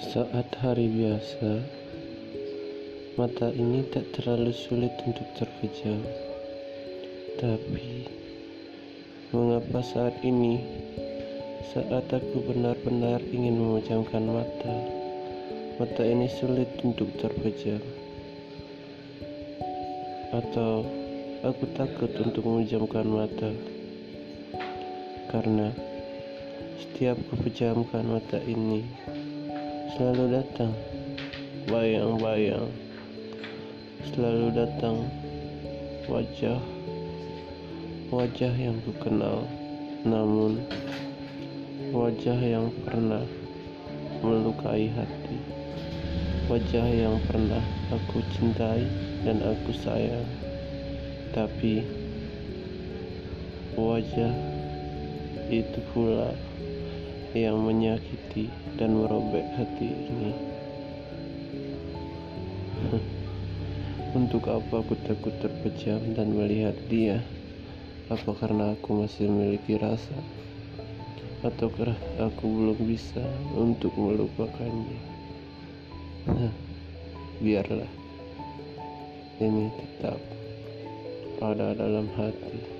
Saat hari biasa, mata ini tak terlalu sulit untuk terpejam. Tapi, mengapa saat ini, saat aku benar-benar ingin memejamkan mata, mata ini sulit untuk terpejam? Atau aku takut untuk memejamkan mata? Karena setiap kupejamkan mata ini, selalu datang. Bayang-bayang. Selalu datang. Wajah. Wajah yang ku kenal namun wajah yang pernah melukai hati. Wajah yang pernah aku cintai dan aku sayang. Tapi wajah itu pula yang menyakiti dan merobek hati ini. Untuk apa aku takut terpejam dan melihat dia? Apa karena aku masih memiliki rasa? Atau karena aku belum bisa untuk melupakannya? Biarlah ini tetap ada dalam hati.